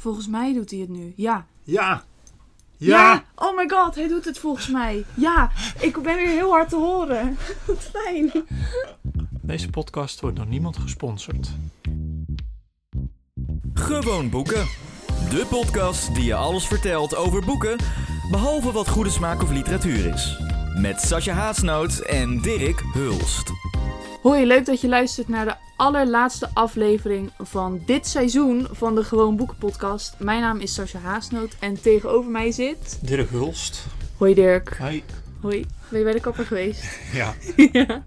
Volgens mij doet hij het nu. Ja. Ja. Ja. Oh my god, hij doet het volgens mij. Ja, ik ben weer heel hard te horen. Wat fijn. Deze podcast wordt door niemand gesponsord. Gewoon boeken. De podcast die je alles vertelt over boeken, behalve wat goede smaak of literatuur is. Met Sascha Haasnoot en Dirk Hulst. Hoi, leuk dat je luistert naar de allerlaatste aflevering van dit seizoen van de Gewoon Boeken podcast. Mijn naam is Sascha Haasnoot en tegenover mij zit... Dirk Hulst. Hoi Dirk. Hi. Hoi. Ben je bij de kapper geweest? Ja, ja. daar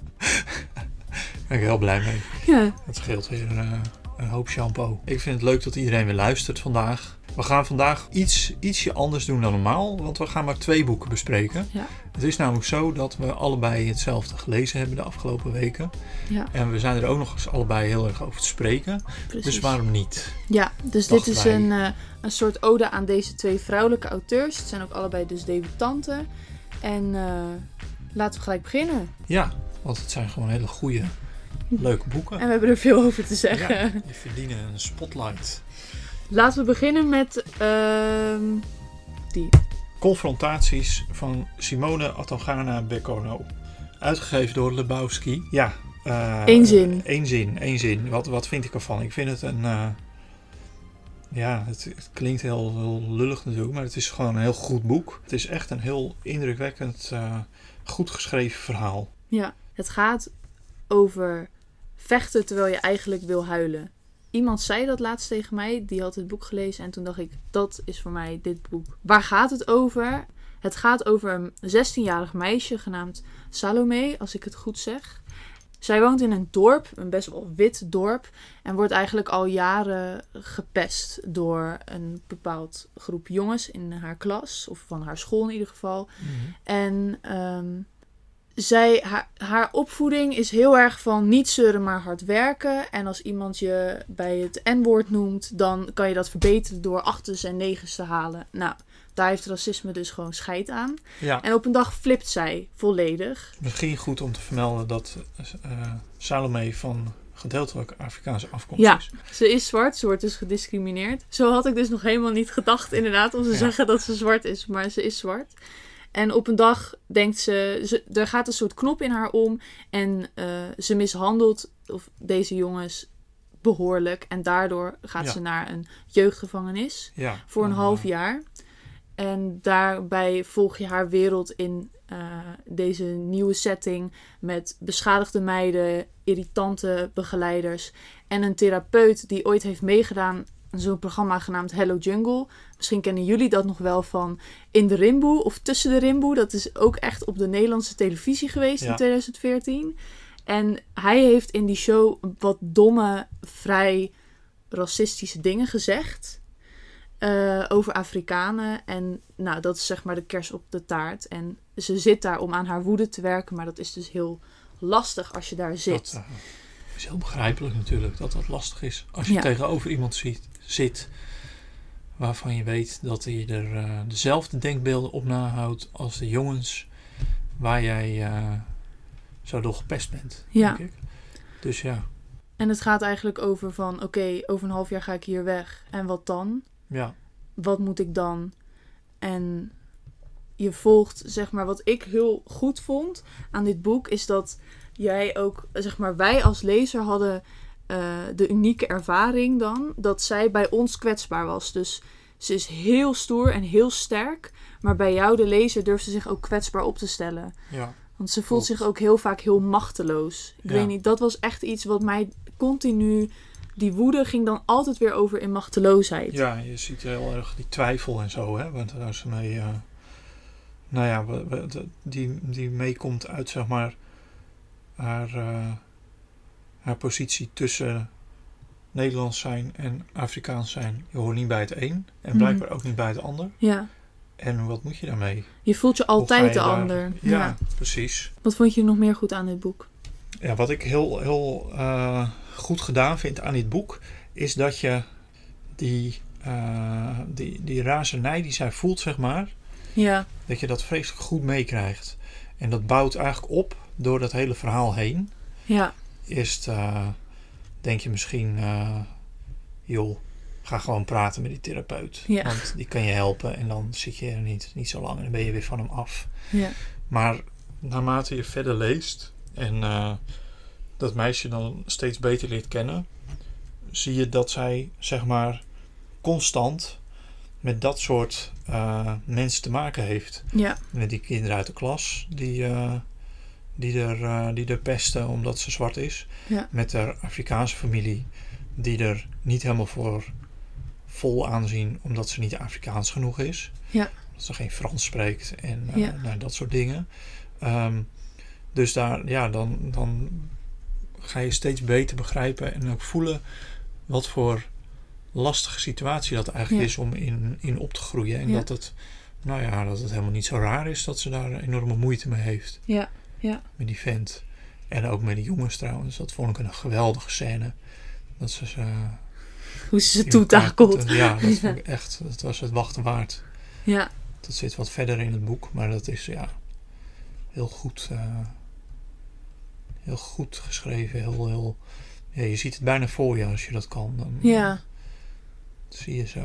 ben ik heel blij mee. Ja. Het scheelt weer een, een hoop shampoo. Ik vind het leuk dat iedereen weer luistert vandaag. We gaan vandaag iets, ietsje anders doen dan normaal, want we gaan maar twee boeken bespreken. Ja. Het is namelijk zo dat we allebei hetzelfde gelezen hebben de afgelopen weken. Ja, En we zijn er ook nog eens allebei heel erg over te spreken. precies. Dus waarom niet? Ja, dus dit is wij. een, eh, een soort ode aan deze twee vrouwelijke auteurs. Het zijn ook allebei dus debutanten. En eh, laten we gelijk beginnen. Ja, want het zijn gewoon hele goede, leuke boeken. En we hebben er veel over te zeggen. Ja, die verdienen een spotlight. Laten we beginnen met ehm, die. Confrontaties van Simone Atogana Beccorno. Uitgegeven door Lebowski. Ja. eh, Eén zin. Eén zin, één zin. Wat, wat vind ik ervan? Ik vind het een... eh, ja, het, het klinkt heel, heel lullig natuurlijk, maar het is gewoon een heel goed boek. Het is echt een heel indrukwekkend, eh, goed geschreven verhaal. Ja, het gaat over vechten terwijl je eigenlijk wil huilen. Iemand zei dat laatst tegen mij, die had het boek gelezen en toen dacht ik, dat is voor mij dit boek. Waar gaat het over? Het gaat over een 16-jarig meisje genaamd Salome, als ik het goed zeg. Zij woont in een dorp, een best wel wit dorp, en wordt eigenlijk al jaren gepest door een bepaald groep jongens in haar klas, of van haar school in ieder geval. En ehm, zij, haar, haar opvoeding is heel erg van niet zeuren, maar hard werken. En als iemand je bij het N-woord noemt, dan kan je dat verbeteren door achters en negens te halen. Nou, daar heeft racisme dus gewoon scheid aan. Ja, En op een dag flipt zij volledig. misschien goed om te vermelden dat eh Salome van gedeeltelijk Afrikaanse afkomst Ja. is. Ze is zwart, ze wordt dus gediscrimineerd. Zo had ik dus nog helemaal niet gedacht, inderdaad, om te Ja. zeggen dat ze zwart is, maar ze is zwart. En op een dag denkt ze, ze er gaat een soort knop in haar om en eh, ze mishandelt of deze jongens behoorlijk. En daardoor gaat Ja. ze naar een jeugdgevangenis Ja, voor een half jaar. En daarbij volg je haar wereld in eh, deze nieuwe setting met beschadigde meiden, irritante begeleiders en een therapeut die ooit heeft meegedaan aan zo'n programma genaamd Hello Jungle. Misschien kennen jullie dat nog wel van In de Rimboe of Tussen de Rimboe. Dat is ook echt op de Nederlandse televisie geweest Ja. in 2014. En hij heeft in die show wat domme, vrij racistische dingen gezegd eh, over Afrikanen. En nou, dat is zeg maar de kers op de taart. En ze zit daar om aan haar woede te werken, maar dat is dus heel lastig als je daar zit. Dat eh, is heel begrijpelijk natuurlijk dat dat lastig is. Als je Ja. tegenover iemand ziet, zit waarvan je weet dat hij er eh, dezelfde denkbeelden op nahoudt als de jongens waar jij eh, zo door gepest bent. Ja. Denk ik. Dus ja, En het gaat eigenlijk over van, oké, over een half jaar ga ik hier weg. En wat dan? ja, Wat moet ik dan? En je volgt, zeg maar, wat ik heel goed vond aan dit boek, is dat jij ook, zeg maar, wij als lezer hadden eh, de unieke ervaring dan, dat zij bij ons kwetsbaar was. Dus ze is heel stoer en heel sterk, maar bij jou, de lezer, durft ze zich ook kwetsbaar op te stellen. ja, Want ze voelt Klopt. zich ook heel vaak heel machteloos. Ik Ja. weet niet, dat was echt iets wat mij continu. Die woede ging dan altijd weer over in machteloosheid. ja, je ziet heel erg die twijfel en zo, hè, want daar ze mee, eh, nou ja, die, die meekomt uit zeg maar haar, eh, haar positie tussen Nederlands zijn en Afrikaans zijn. Je hoort niet bij het een en Mhm. blijkbaar ook niet bij het ander. Ja. En wat moet je daarmee? Je voelt je altijd de daar- ander. Ja, Ja. precies. Wat vond je nog meer goed aan dit boek? Ja, wat ik heel, heel eh, goed gedaan vind aan dit boek, is dat je die, eh, die, die razernij die zij voelt, zeg maar, Ja. dat je dat vreselijk goed meekrijgt. En dat bouwt eigenlijk op door dat hele verhaal heen. Ja. Eerst eh, denk je misschien, eh, joh, ga gewoon praten met die therapeut. Ja. Want die kan je helpen en dan zit je er niet, niet zo lang en dan ben je weer van hem af. Ja. Maar naarmate je verder leest en eh, dat meisje dan steeds beter leert kennen, zie je dat zij zeg maar constant met dat soort mensen te maken heeft. Ja. Met die kinderen uit de klas die, die, er, eh, die er pesten omdat ze zwart is. Ja. Met haar Afrikaanse familie die er niet helemaal voor vol aanzien omdat ze niet Afrikaans genoeg is. Ja. Dat ze geen Frans spreekt en eh, Ja. nou, dat soort dingen. Ehm, dus daar, ja, dan, dan ga je steeds beter begrijpen en ook voelen wat voor lastige situatie dat eigenlijk Ja. is om in, in op te groeien. En Ja. dat het, nou ja, dat het helemaal niet zo raar is dat ze daar enorme moeite mee heeft. Ja. Ja. Met die vent. En ook met die jongens trouwens. Dat vond ik een geweldige scène. Dat ze ze Hoe ze ze toetakelt. Ja, dat Ja. vond ik echt. Dat was het wachten waard. Ja. Dat zit wat verder in het boek, maar dat is ja heel goed, eh, heel goed geschreven. Heel, heel, ja, je ziet het bijna voor je als je dat kan. Dan Ja. zie, je ze,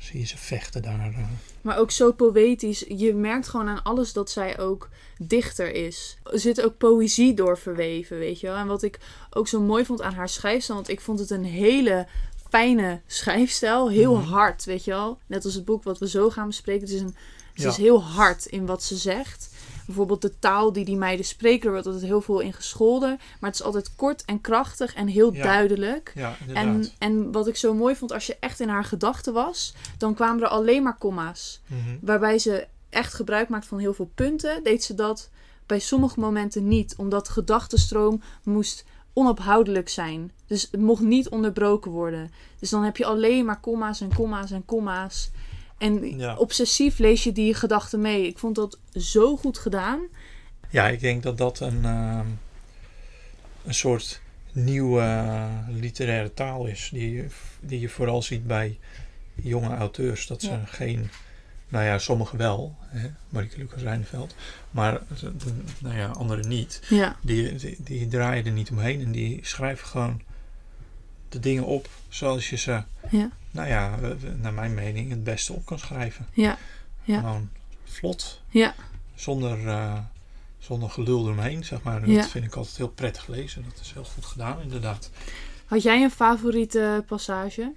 zie je ze vechten daar. eh. Maar ook zo poëtisch. Je merkt gewoon aan alles dat zij ook dichter is. Er zit ook poëzie door verweven, weet je wel. En wat ik ook zo mooi vond aan haar schrijfstijl. Want ik vond het een hele fijne schrijfstijl. Heel Mhm. hard, weet je wel. Net als het boek wat we zo gaan bespreken. Het is, een, het Ja. is heel hard in wat ze zegt. Bijvoorbeeld de taal die die meiden spreken. Er wordt altijd heel veel in gescholden. Maar het is altijd kort en krachtig en heel Ja. duidelijk. Ja, En, en wat ik zo mooi vond, als je echt in haar gedachten was, dan kwamen er alleen maar komma's. Mhm. Waarbij ze echt gebruik maakt van heel veel punten, deed ze dat bij sommige momenten niet. Omdat de gedachtenstroom moest onophoudelijk zijn. Dus het mocht niet onderbroken worden. Dus dan heb je alleen maar komma's en komma's en komma's. En Ja. obsessief lees je die gedachten mee. Ik vond dat zo goed gedaan. Ja, ik denk dat dat een, ehm, een soort nieuwe eh, literaire taal is. Die, je- die je vooral ziet bij jonge auteurs. Dat ze Ja. geen, nou ja, sommigen wel, hè, Marieke Lucas Rijnveld, maar de- nou ja, anderen niet. Ja, Die, die, die draaien er niet omheen en die schrijven gewoon de dingen op zoals je ze, ja, nou ja, naar mijn mening, het beste op kan schrijven. ja, Ja. Gewoon vlot, ja. zonder, eh, zonder gelul eromheen, zeg maar. En Ja. Dat vind ik altijd heel prettig lezen. Dat is heel goed gedaan, inderdaad. Had jij een favoriete passage?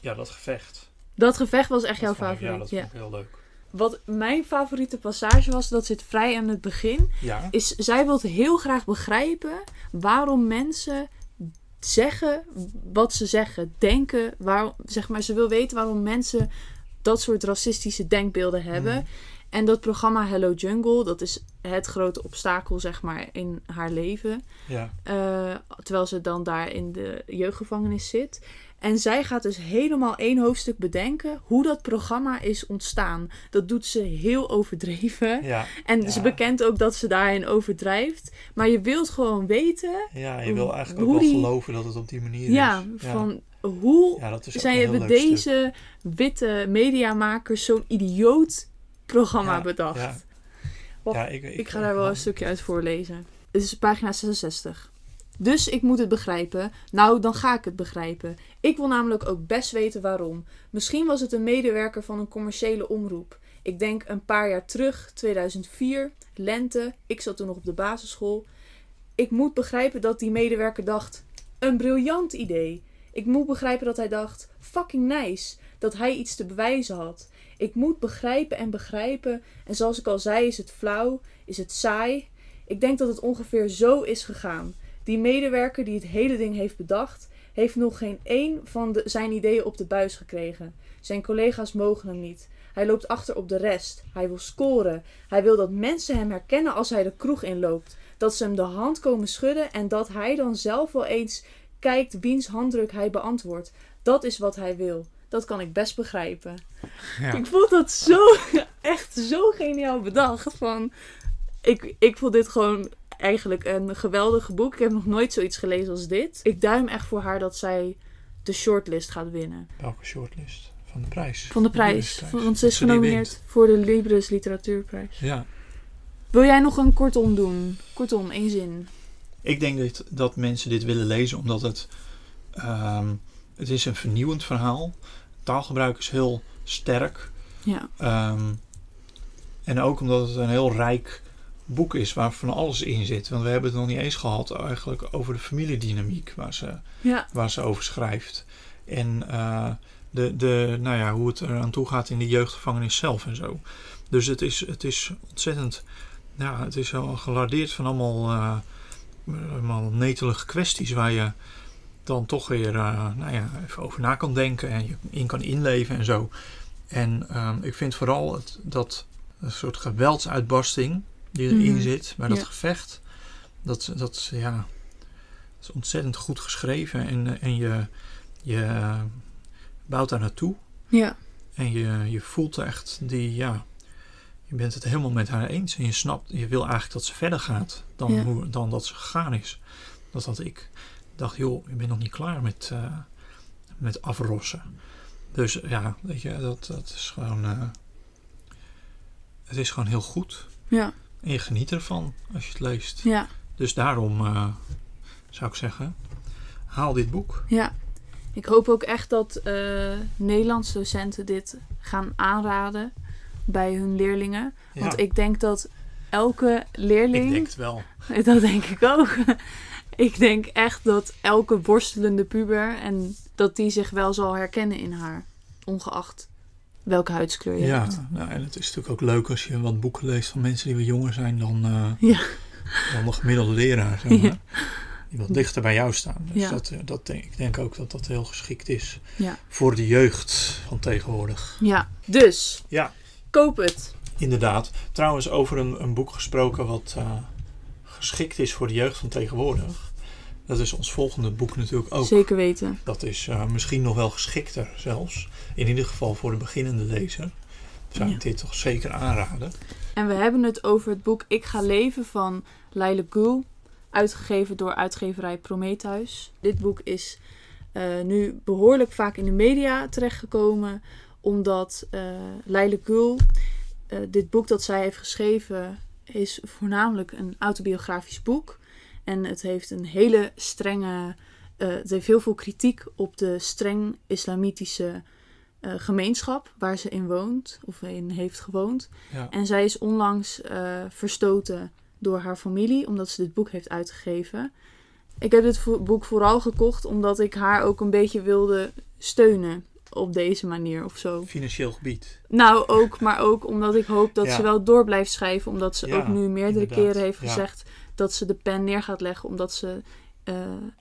Ja, dat gevecht. Dat gevecht was echt Dat jouw ik- favoriet. Ja, dat ja. vond ik heel leuk. Wat mijn favoriete passage was, dat zit vrij aan het begin, Ja, is zij wil heel graag begrijpen waarom mensen zeggen wat ze zeggen, denken, waarom, zeg maar, ze wil weten waarom mensen dat soort racistische denkbeelden hebben. Mhm. En dat programma Hello Jungle, dat is het grote obstakel, zeg maar, in haar leven. ja, Eh, terwijl ze dan daar in de jeugdgevangenis zit. En zij gaat dus helemaal één hoofdstuk bedenken hoe dat programma is ontstaan. Dat doet ze heel overdreven. ja, En Ja. ze bekent ook dat ze daarin overdrijft. Maar je wilt gewoon weten, ja, je wil eigenlijk ook Hoe wel die- geloven dat het op die manier ja, is. van hoe ja, is ook zijn stuk. deze witte mediamakers zo'n idioot programma Ja, bedacht. ja. Wacht, Ja, ik, Ik ga daar wel een stukje uit voorlezen. Het is pagina 66. Dus ik moet het begrijpen. Nou, dan ga ik het begrijpen. Ik wil namelijk ook best weten waarom. Misschien was het een medewerker van een commerciële omroep. Ik denk een paar jaar terug, 2004, lente. Ik zat toen nog op de basisschool. Ik moet begrijpen dat die medewerker dacht: een briljant idee. Ik moet begrijpen dat hij dacht: fucking nice. Dat hij iets te bewijzen had. Ik moet begrijpen en begrijpen. En zoals ik al zei, is het flauw, is het saai. Ik denk dat het ongeveer zo is gegaan. Die medewerker die het hele ding heeft bedacht, heeft nog geen één van de, zijn ideeën op de buis gekregen. Zijn collega's mogen hem niet. Hij loopt achter op de rest. Hij wil scoren. Hij wil dat mensen hem herkennen als hij de kroeg inloopt. Dat ze hem de hand komen schudden en dat hij dan zelf wel eens kijkt wiens handdruk hij beantwoordt. Dat is wat hij wil. Dat kan ik best begrijpen. Ja. Ik vond dat zo, echt zo geniaal bedacht. Van, ik, ik vond dit gewoon eigenlijk een geweldig boek. Ik heb nog nooit zoiets gelezen als dit. Ik duim echt voor haar dat zij de shortlist gaat winnen. Welke shortlist? Van de prijs. Van de prijs. Want ze is genomineerd voor de Libris Literatuurprijs. Ja. Wil jij nog een kortom doen? Kortom, één zin. Ik denk dat, dat mensen dit willen lezen omdat het ehm, het is een vernieuwend verhaal. Taalgebruik is heel sterk. Ja, Ehm, en ook omdat het een heel rijk boek is waar van alles in zit. Want we hebben het nog niet eens gehad eigenlijk over de familiedynamiek waar ze, ja, waar ze over schrijft. En eh, de, de, nou ja, hoe het eraan toe gaat in de jeugdgevangenis zelf en zo. Dus het is, het is ontzettend, ja, het is al gelardeerd van allemaal, eh, allemaal netelige kwesties waar je dan toch weer, eh, nou ja, even over na kan denken en je in kan inleven en zo. En ehm, ik vind vooral het, dat een soort geweldsuitbarsting die erin Mhm. zit bij dat Ja. gevecht, dat, dat, ja, dat is ontzettend goed geschreven en, eh, en je, je bouwt daar naartoe. ja, En je, je voelt echt die, ja, je bent het helemaal met haar eens. En je snapt, je wil eigenlijk dat ze verder gaat dan, Ja. hoe, dan dat ze gegaan is. Dat had ik. Dacht, joh, je bent nog niet klaar met, eh, met afrossen. Dus ja, weet je, dat, dat is gewoon, eh, het is gewoon heel goed. ja, En je geniet ervan als je het leest. ja, Dus daarom eh, zou ik zeggen, haal dit boek. ja. Ik hoop ook echt dat Nederlandse docenten dit gaan aanraden bij hun leerlingen. Ja, Want ik denk dat elke ik leerling... denk het wel. Dat denk ik ook. Ik denk echt dat elke worstelende puber en dat die zich wel zal herkennen in haar, ongeacht welke huidskleur je Ja, hebt. nou, en het is natuurlijk ook leuk als je wat boeken leest van mensen die wat jonger zijn dan, eh, Ja. dan de gemiddelde leraar. Zeg maar. Ja. Die wat dichter bij jou staan. Dus Ja. dat, eh, dat denk, ik denk ook dat dat heel geschikt is Ja. voor de jeugd van tegenwoordig. Ja, dus Ja, koop het. inderdaad. Trouwens, over een, een boek gesproken wat eh, geschikt is voor de jeugd van tegenwoordig. Dat is ons volgende boek natuurlijk ook. Zeker weten. Dat is eh, misschien nog wel geschikter zelfs. In ieder geval voor de beginnende lezer. Zou ik dit toch zeker aanraden. En we hebben het over het boek Ik ga leven van Leila Gul, uitgegeven door uitgeverij Prometheus. Dit boek is eh, nu behoorlijk vaak in de media terechtgekomen, omdat eh Leila Gul, dit boek dat zij heeft geschreven, is voornamelijk een autobiografisch boek. En het heeft een hele strenge, eh, het heeft heel veel kritiek op de streng islamitische eh, gemeenschap waar ze in woont of in heeft gewoond. Ja. En zij is onlangs eh, verstoten door haar familie, omdat ze dit boek heeft uitgegeven. Ik heb dit vo- boek vooral gekocht omdat ik haar ook een beetje wilde steunen op deze manier of zo. Financieel gebied. Nou, ook, maar ook omdat ik hoop dat Ja. ze wel door blijft schrijven. Omdat ze Ja, ook nu meerdere inderdaad. keren heeft gezegd dat ze de pen neer gaat leggen. Omdat ze eh,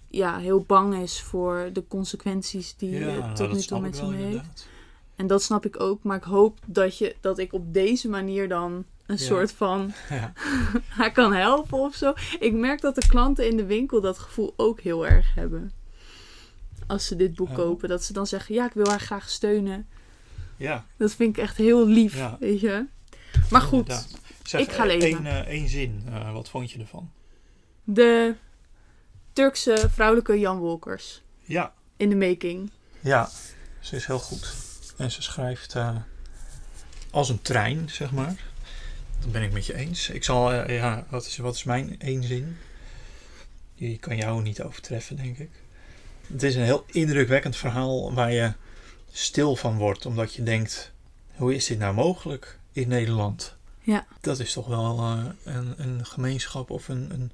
ja, heel bang is voor de consequenties die ja, het nou, tot nu toe met ze mee heeft. En dat snap ik ook. Maar ik hoop dat, je, dat ik op deze manier dan een Ja. soort van Ja. haar kan helpen of zo. Ik merk dat de klanten in de winkel dat gevoel ook heel erg hebben. Als ze dit boek Oh. kopen. Dat ze dan zeggen, ja, ik wil haar graag steunen. ja, Dat vind ik echt heel lief, weet je. Maar goed. Zeg, ik ga eh, lezen. één, eh, één zin. Eh, wat vond je ervan? de Turkse vrouwelijke Jan Wolkers Ja, in de making. ja, ze is heel goed. En ze schrijft eh, als een trein, zeg maar. Dat ben ik met je eens. Ik zal, ja, wat is, wat is mijn één zin? Die kan jou niet overtreffen, denk ik. Het is een heel indrukwekkend verhaal waar je stil van wordt, omdat je denkt: hoe is dit nou mogelijk in Nederland? Ja. Dat is toch wel eh, een, een gemeenschap of een, een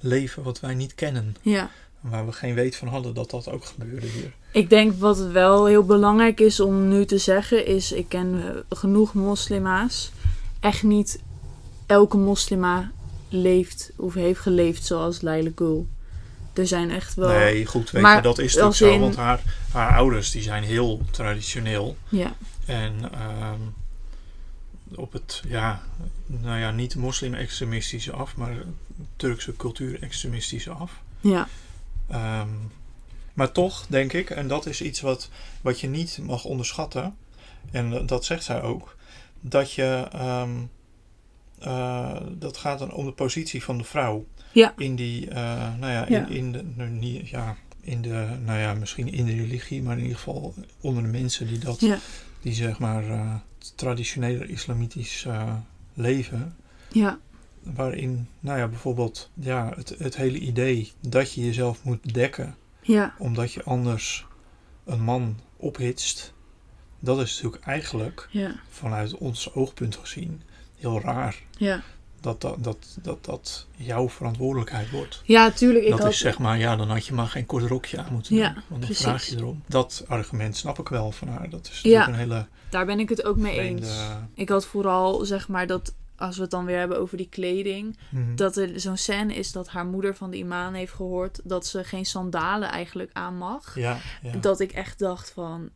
leven wat wij niet kennen. Ja. Waar we geen weet van hadden dat dat ook gebeurde hier. Ik denk wat het wel heel belangrijk is om nu te zeggen is, ik ken eh, genoeg moslima's. Echt niet elke moslima leeft of heeft geleefd zoals Leila Gul. Er zijn echt wel... Nee, goed, weet Maar je, dat is als zo. Want haar, haar ouders die zijn heel traditioneel. Ja, En ehm, op het, ja, nou ja, niet moslim-extremistische af, maar Turkse cultuur-extremistische af. ja, Ehm, maar toch, denk ik, en dat is iets wat, wat je niet mag onderschatten, en dat zegt zij ook, dat je, ehm, eh, dat gaat dan om de positie van de vrouw. Ja. In die, eh, nou ja, Ja. In, in de, nou, niet, ja, in de, nou ja, misschien in de religie, maar in ieder geval onder de mensen die dat, Ja. Die zeg maar eh traditionele islamitisch eh, leven ja, waarin, nou ja, bijvoorbeeld ja, het, het hele idee dat je jezelf moet bedekken ja, omdat je anders een man ophitst, dat is natuurlijk eigenlijk Ja, vanuit ons oogpunt gezien heel raar. ja. Dat dat, dat, dat, dat jouw verantwoordelijkheid wordt. Ja, tuurlijk. Ik dat had... is zeg maar, ja, dan had je maar geen kort rokje aan moeten doen. Want dan precies. vraag je erom. Dat argument snap ik wel van haar. Dat is natuurlijk Ja. een hele Daar ben ik het ook mee vreemde... eens. Ik had vooral, zeg maar, dat als we het dan weer hebben over die kleding, Mhm. dat er zo'n scène is dat haar moeder van de imam heeft gehoord dat ze geen sandalen eigenlijk aan mag. Ja, ja. Dat ik echt dacht van,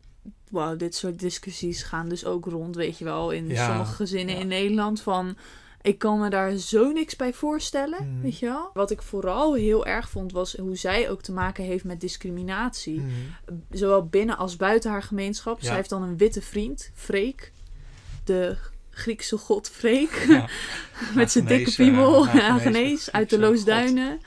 wauw, dit soort discussies gaan dus ook rond, weet je wel, in Ja, sommige gezinnen ja. in Nederland van... Ik kan me daar zo niks bij voorstellen, Mhm. weet je wel. Wat ik vooral heel erg vond, was hoe zij ook te maken heeft met discriminatie. Mhm. Zowel binnen als buiten haar gemeenschap. Ja. Zij heeft dan een witte vriend, Freek. De Griekse god Freek. Ja. met zijn dikke eh, piemel. Hagenees, uit de Loosduinen.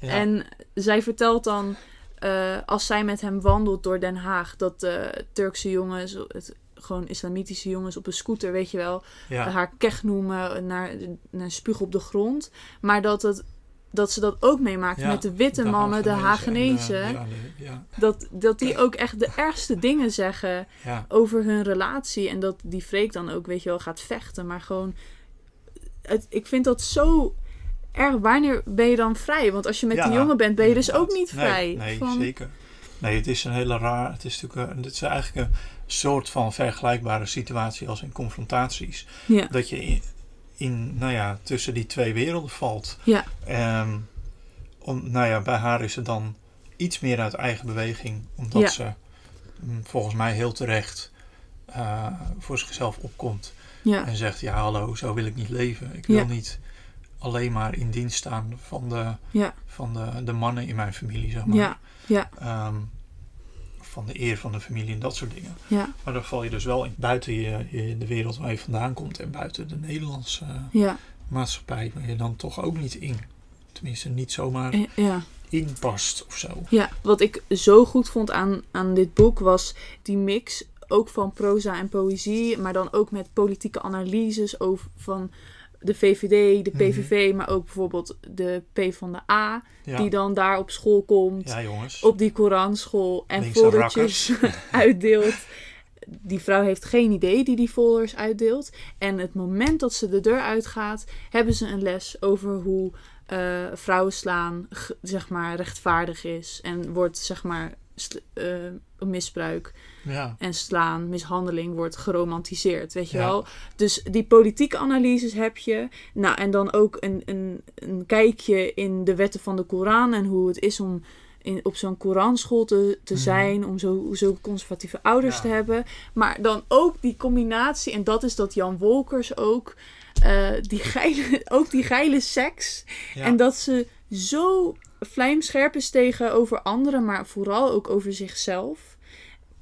Ja. En zij vertelt dan, eh, als zij met hem wandelt door Den Haag, dat de Turkse jongens, het, gewoon islamitische jongens op een scooter, weet je wel, ja. haar kech noemen, naar, naar spuug op de grond. Maar dat, het, dat ze dat ook meemaakt Ja, met de witte de mannen, de Hagenezen de- ja, Dat, dat die ook echt de ergste dingen zeggen ja, over hun relatie. En dat die Freek dan ook, weet je wel, gaat vechten. Maar gewoon, het, ik vind dat zo erg. Wanneer ben je dan vrij? Want als je met die jongen bent, ben je dus ook niet vrij. Nee, nee Van- zeker. Nee, het is een hele raar. Het is natuurlijk een, het is eigenlijk een soort van vergelijkbare situatie als in confrontaties. Ja, Dat je in, in nou ja, tussen die twee werelden valt. ja, Ehm, om, nou ja, bij haar is het dan iets meer uit eigen beweging, omdat Ja. ze mm, volgens mij heel terecht eh, voor zichzelf opkomt ja, en zegt: Ja, hallo, zo wil ik niet leven. Ik wil niet alleen maar in dienst staan van de, van de, de mannen in mijn familie, zeg maar. ja, ja, Ehm, van de eer van de familie en dat soort dingen. ja, Maar dan val je dus wel in buiten je, je- de wereld waar je vandaan komt en buiten de Nederlandse ja, maatschappij, waar je dan toch ook niet in. Tenminste, niet zomaar eh, ja. inpast of zo. Ja, wat ik zo goed vond aan, aan dit boek was die mix ook van proza en poëzie, maar dan ook met politieke analyses over van de VVD, de Mhm. PVV, maar ook bijvoorbeeld de P van de A, Ja, die dan daar op school komt, ja jongens. op die Koranschool en Linkse foldertjes uitdeelt. Die vrouw heeft geen idee die die folders uitdeelt. En het moment dat ze de deur uitgaat, hebben ze een les over hoe eh, vrouwen slaan, g- zeg maar, rechtvaardig is. En wordt, zeg maar, eh, misbruik Ja, en slaan, mishandeling wordt geromantiseerd, weet je Ja. wel. Dus die politieke analyses heb je. Nou, en dan ook een, een, een kijkje in de wetten van de Koran en hoe het is om in, op zo'n Koranschool te, te Mhm. zijn, om zo, zo conservatieve ouders Ja. te hebben. Maar dan ook die combinatie, en dat is dat Jan Wolkers ook, eh, die geile, ook die geile seks. En dat ze zo vlijmscherp is tegenover anderen, maar vooral ook over zichzelf.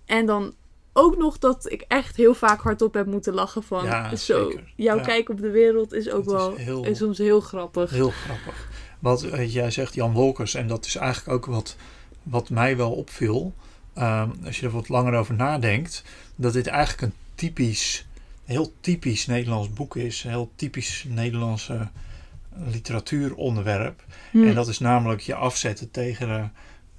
En dan ook nog dat ik echt heel vaak hardop heb moeten lachen van... Ja, zo, zeker. jouw Ja. kijk op de wereld is ook is wel heel- is soms heel grappig. heel grappig. Wat eh, jij zegt, Jan Wolkers, en dat is eigenlijk ook wat, wat mij wel opviel. ehm, als je er wat langer over nadenkt, dat dit eigenlijk een typisch, heel typisch Nederlands boek is. Een heel typisch Nederlandse literatuuronderwerp. Hm. En dat is namelijk je afzetten tegen de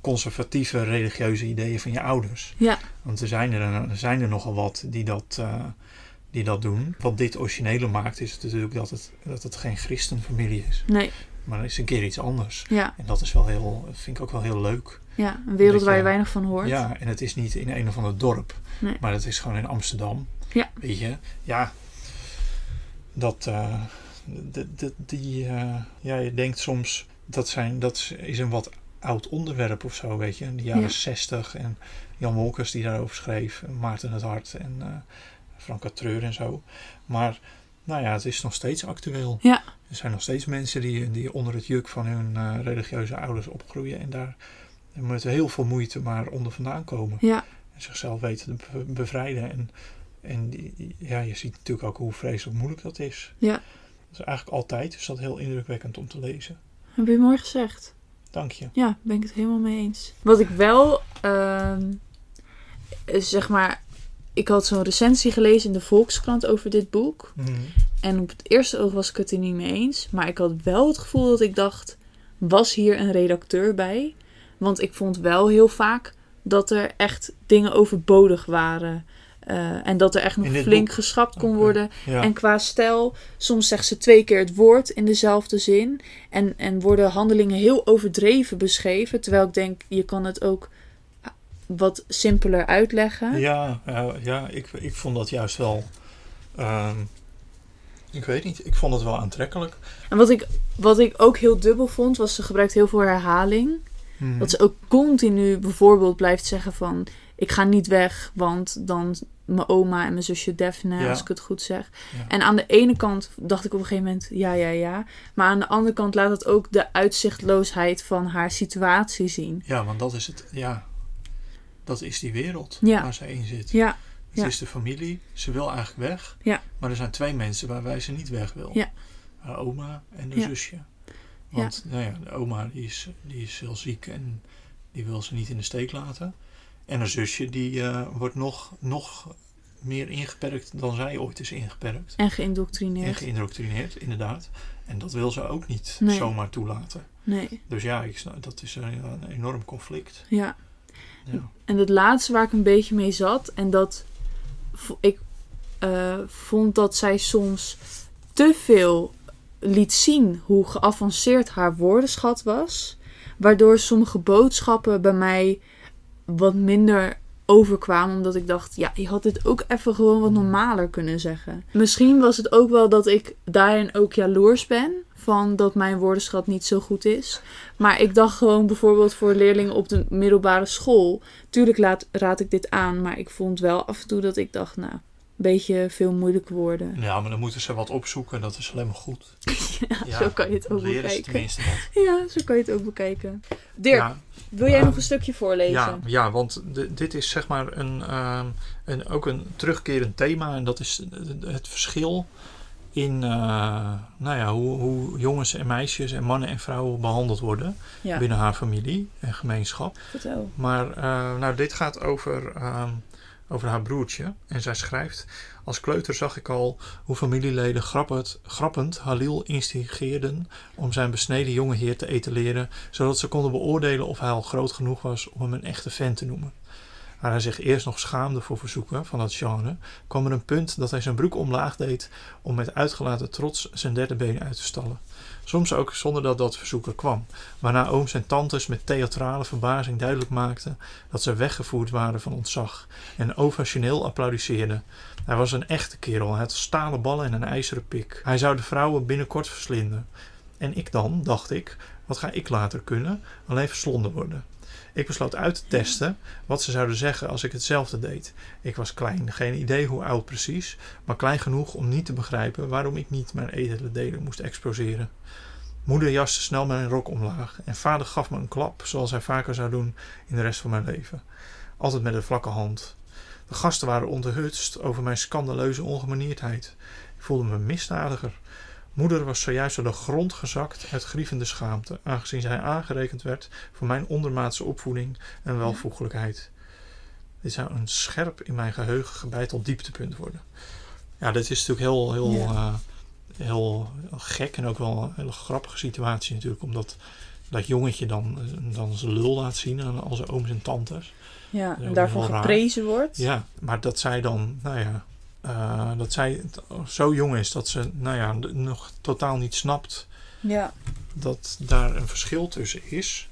conservatieve religieuze ideeën van je ouders. Ja, Want er zijn er, er, zijn er nogal wat die dat, eh, die dat doen. Wat dit originele maakt is natuurlijk dat het, dat het geen christenfamilie is. nee, Maar het is een keer iets anders. ja, En dat is wel heel, vind ik ook wel heel leuk. ja. Een wereld Dat waar je weinig van hoort. Ja, en het is niet in een of ander dorp. Nee. Maar het is gewoon in Amsterdam. Ja. Weet je, ja. Dat, eh, de, de, die, eh, ja, je denkt soms, dat, zijn, dat is een wat oud onderwerp of zo, weet je. In de jaren Ja. 60 en Jan Wolkers die daarover schreef, en Maarten het Hart en eh Franka Treur en zo. Maar, nou ja, het is nog steeds actueel. Ja. Er zijn nog steeds mensen die, die onder het juk van hun eh, religieuze ouders opgroeien en daar met heel veel moeite maar onder vandaan komen Ja, en zichzelf weten te be- bevrijden. En, en die, ja, je ziet natuurlijk ook hoe vreselijk moeilijk dat is. ja. Dat is eigenlijk altijd is dat heel indrukwekkend om te lezen. Heb je mooi gezegd. Dank je. Ja, ben ik het helemaal mee eens. Wat ik wel, is zeg maar, ik had zo'n recensie gelezen in de Volkskrant over dit boek. Mhm. En op het eerste oog was ik het er niet mee eens. Maar ik had wel het gevoel dat ik dacht, was hier een redacteur bij? Want ik vond wel heel vaak dat er echt dingen overbodig waren. Eh, en dat er echt nog flink boek? geschrapt kon worden. Ja. En qua stijl, soms zegt ze twee keer het woord in dezelfde zin. En, en worden handelingen heel overdreven beschreven. Terwijl ik denk, je kan het ook ah, wat simpeler uitleggen. Ja, ja, ja ik, ik vond dat juist wel. ehm, ik weet niet, ik vond het wel aantrekkelijk. En wat ik, wat ik ook heel dubbel vond, was ze gebruikt heel veel herhaling. Mhm. Dat ze ook continu bijvoorbeeld blijft zeggen van... Ik ga niet weg, want dan mijn oma en mijn zusje Daphne, Ja. als ik het goed zeg. Ja. En aan de ene kant dacht ik op een gegeven moment, ja, ja, ja. Maar aan de andere kant laat het ook de uitzichtloosheid van haar situatie zien. Ja, want dat is het. Ja, dat is die wereld Ja. waar ze in zit. Ja, Het is de familie. Ze wil eigenlijk weg. Ja. Maar er zijn twee mensen waarbij ze niet weg wil. Ja. Haar oma en Ja. zusje. Want nou ja, de oma die is, die is heel ziek en die wil ze niet in de steek laten. En haar zusje die eh, wordt nog, nog meer ingeperkt dan zij ooit is ingeperkt. en En geïndoctrineerd. geïndoctrineerd, inderdaad. En dat wil ze ook niet Nee. zomaar toelaten. Nee, Dus ja, ik, dat is een, een enorm conflict. ja. Ja. En het laatste waar ik een beetje mee zat, en dat ik eh, vond dat zij soms te veel liet zien hoe geavanceerd haar woordenschat was, waardoor sommige boodschappen bij mij wat minder overkwamen, omdat ik dacht, ja, je had dit ook even gewoon wat normaler kunnen zeggen. Misschien was het ook wel dat ik daarin ook jaloers ben. Van dat mijn woordenschat niet zo goed is. Maar ik dacht gewoon bijvoorbeeld voor leerlingen op de middelbare school. Tuurlijk laat, raad ik dit aan, maar ik vond wel af en toe dat ik dacht, nou, een beetje veel moeilijke woorden. ja, maar dan moeten ze wat opzoeken. Dat is alleen maar goed. Ja, zo kan je het ook bekijken. Ja, zo kan je het ook bekeken. Dirk, Ja, wil jij ehm, nog een stukje voorlezen? Ja, ja want dit is zeg maar een, ehm, een, ook een terugkerend thema. En dat is het verschil in uh, nou ja, hoe, hoe jongens en meisjes en mannen en vrouwen behandeld worden Ja, binnen haar familie en gemeenschap. vertel. Maar uh, nou, dit gaat over, uh, over haar broertje. En zij schrijft: Als kleuter zag ik al hoe familieleden grappend, grappend Halil instigeerden om zijn besneden jonge heer te etaleren, zodat ze konden beoordelen of hij al groot genoeg was om hem een echte fan te noemen. Waar hij zich eerst nog schaamde voor verzoeken van dat genre, kwam er een punt dat hij zijn broek omlaag deed om met uitgelaten trots zijn derde been uit te stallen. Soms ook zonder dat dat verzoeken kwam, waarna ooms en tantes met theatrale verbazing duidelijk maakten dat ze weggevoerd waren van ontzag en ovationeel applaudisseerden. Hij was een echte kerel, hij had stalen ballen en een ijzeren pik. Hij zou de vrouwen binnenkort verslinden. En ik dan, dacht ik, wat ga ik later kunnen? Alleen verslonden worden. Ik besloot uit te testen wat ze zouden zeggen als ik hetzelfde deed. Ik was klein, geen idee hoe oud precies, maar klein genoeg om niet te begrijpen waarom ik niet mijn edele delen moest exposeren. Moeder jaste snel mijn rok omlaag en vader gaf me een klap, zoals hij vaker zou doen in de rest van mijn leven. Altijd met een vlakke hand. De gasten waren onthutst over mijn scandaleuze ongemanierdheid. Ik voelde me misdadiger. Moeder was zojuist naar de grond gezakt uit grievende schaamte, aangezien zij aangerekend werd voor mijn ondermaatse opvoeding en welvoeglijkheid. Dit zou een scherp in mijn geheugen gebeiteld dieptepunt worden. Ja, dit is natuurlijk heel, heel, Ja. uh, heel gek en ook wel een hele grappige situatie natuurlijk, omdat dat jongetje dan, dan zijn lul laat zien aan al zijn ooms en tantes. Ja, en raar. geprezen wordt. Ja, maar dat zij dan, nou ja, uh, dat zij zo jong is dat ze, nou ja, nog totaal niet snapt Ja. dat daar een verschil tussen is.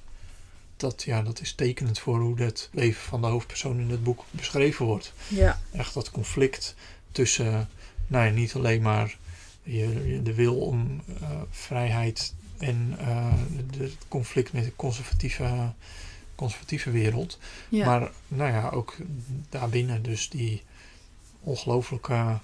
Dat, ja, dat is tekenend voor hoe het leven van de hoofdpersoon in het boek beschreven wordt. Ja. Echt dat conflict tussen, nou ja, niet alleen maar je, de wil om uh, vrijheid en uh, het conflict met de conservatieve, conservatieve wereld. ja. Maar nou ja, ook daarbinnen dus die ongelooflijke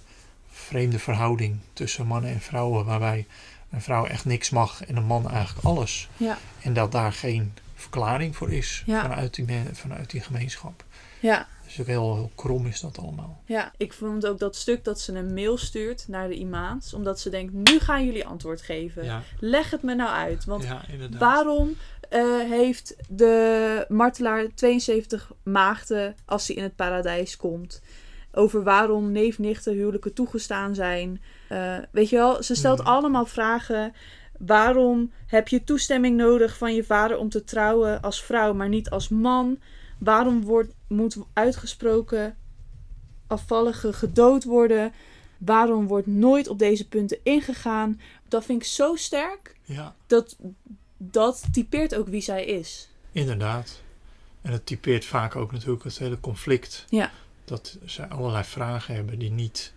vreemde verhouding tussen mannen en vrouwen, waarbij een vrouw echt niks mag en een man eigenlijk alles. Ja. En dat daar geen verklaring voor is Ja. vanuit, die, vanuit die gemeenschap. ja. Dus ook heel, heel krom is dat allemaal. Ja, ik vond ook dat stuk dat ze een mail stuurt naar de imams. Omdat ze denkt, nu gaan jullie antwoord geven. Ja, Leg het me nou uit. Want waarom eh, heeft de martelaar 72 maagden als hij in het paradijs komt? Over waarom neef, nichten, huwelijken toegestaan zijn. Eh, weet je wel, ze stelt Mhm. allemaal vragen. Waarom heb je toestemming nodig van je vader om te trouwen als vrouw, maar niet als man? Waarom wordt, moet uitgesproken afvallige gedood worden? Waarom wordt nooit op deze punten ingegaan? Dat vind ik zo sterk. Ja, Dat, dat typeert ook wie zij is. inderdaad. En het typeert vaak ook natuurlijk het hele conflict. Ja. Dat zij allerlei vragen hebben die niet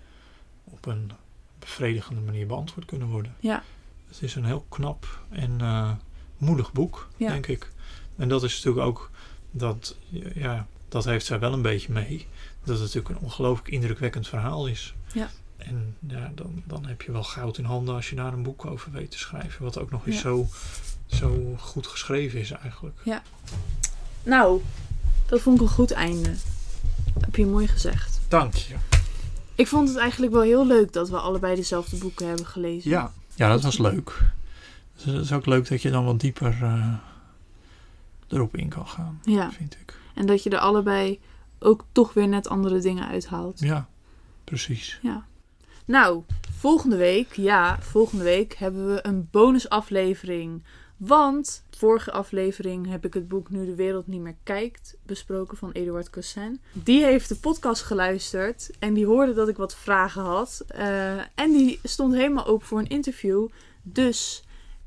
op een bevredigende manier beantwoord kunnen worden. Ja. Het is een heel knap en eh, moedig boek, Ja. denk ik. En dat is natuurlijk ook, dat, ja, dat heeft zij wel een beetje mee. Dat het natuurlijk een ongelooflijk indrukwekkend verhaal is. Ja. En ja, dan, dan heb je wel goud in handen als je daar een boek over weet te schrijven. Wat ook nog eens Ja. zo, zo goed geschreven is eigenlijk. Nou, dat vond ik een goed einde. Heb je mooi gezegd. Dank je. Ik vond het eigenlijk wel heel leuk dat we allebei dezelfde boeken hebben gelezen. Ja, ja dat was leuk. Dus het is ook leuk dat je dan wat dieper eh, erop in kan gaan, Ja. vind ik. En dat je er allebei ook toch weer net andere dingen uithaalt. Ja, precies. Ja. Nou, volgende week, ja, volgende week hebben we een bonusaflevering. Want vorige aflevering heb ik het boek Nu de wereld niet meer kijkt besproken van Eduard Cossin. Die heeft de podcast geluisterd en die hoorde dat ik wat vragen had. Eh, en die stond helemaal open voor een interview. Dus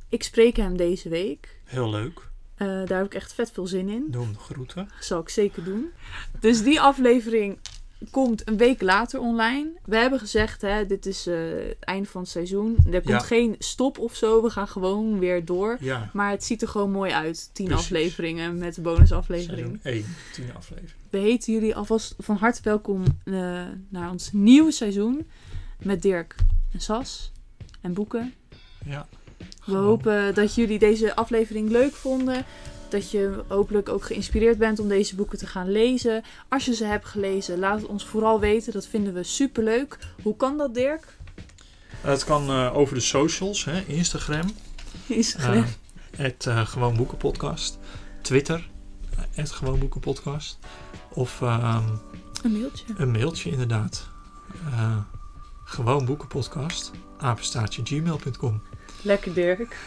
ik spreek hem deze week. Heel leuk. Eh, daar heb ik echt vet veel zin in. Doe hem de groeten. Zal ik zeker doen. Dus die aflevering komt een week later online. We hebben gezegd, hè, dit is eh, het einde van het seizoen. Er komt Ja. geen stop of zo. We gaan gewoon weer door. Ja, Maar het ziet er gewoon mooi uit. Tien Precies. afleveringen met de bonusaflevering. seizoen 1, 10 aflevering. We heten jullie alvast van harte welkom eh, naar ons nieuwe seizoen. Met Dirk en Sas en boeken. Ja. We hopen dat jullie deze aflevering leuk vonden. Dat je hopelijk ook geïnspireerd bent om deze boeken te gaan lezen. Als je ze hebt gelezen, laat het ons vooral weten. Dat vinden we superleuk. Hoe kan dat, Dirk? Het kan eh, over de socials, hè, Instagram, Instagram. eh, het eh, Gewoon Boeken Podcast, Twitter, eh, het Gewoon Boeken Podcast, of ehm, een mailtje. een mailtje inderdaad. Eh gewoon Boeken Podcast, apenstaartje gmail.com. Lekker, Dirk.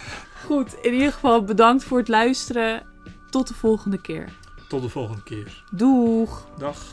Goed, in ieder geval bedankt voor het luisteren. Tot de volgende keer. Tot de volgende keer. Doeg! Dag.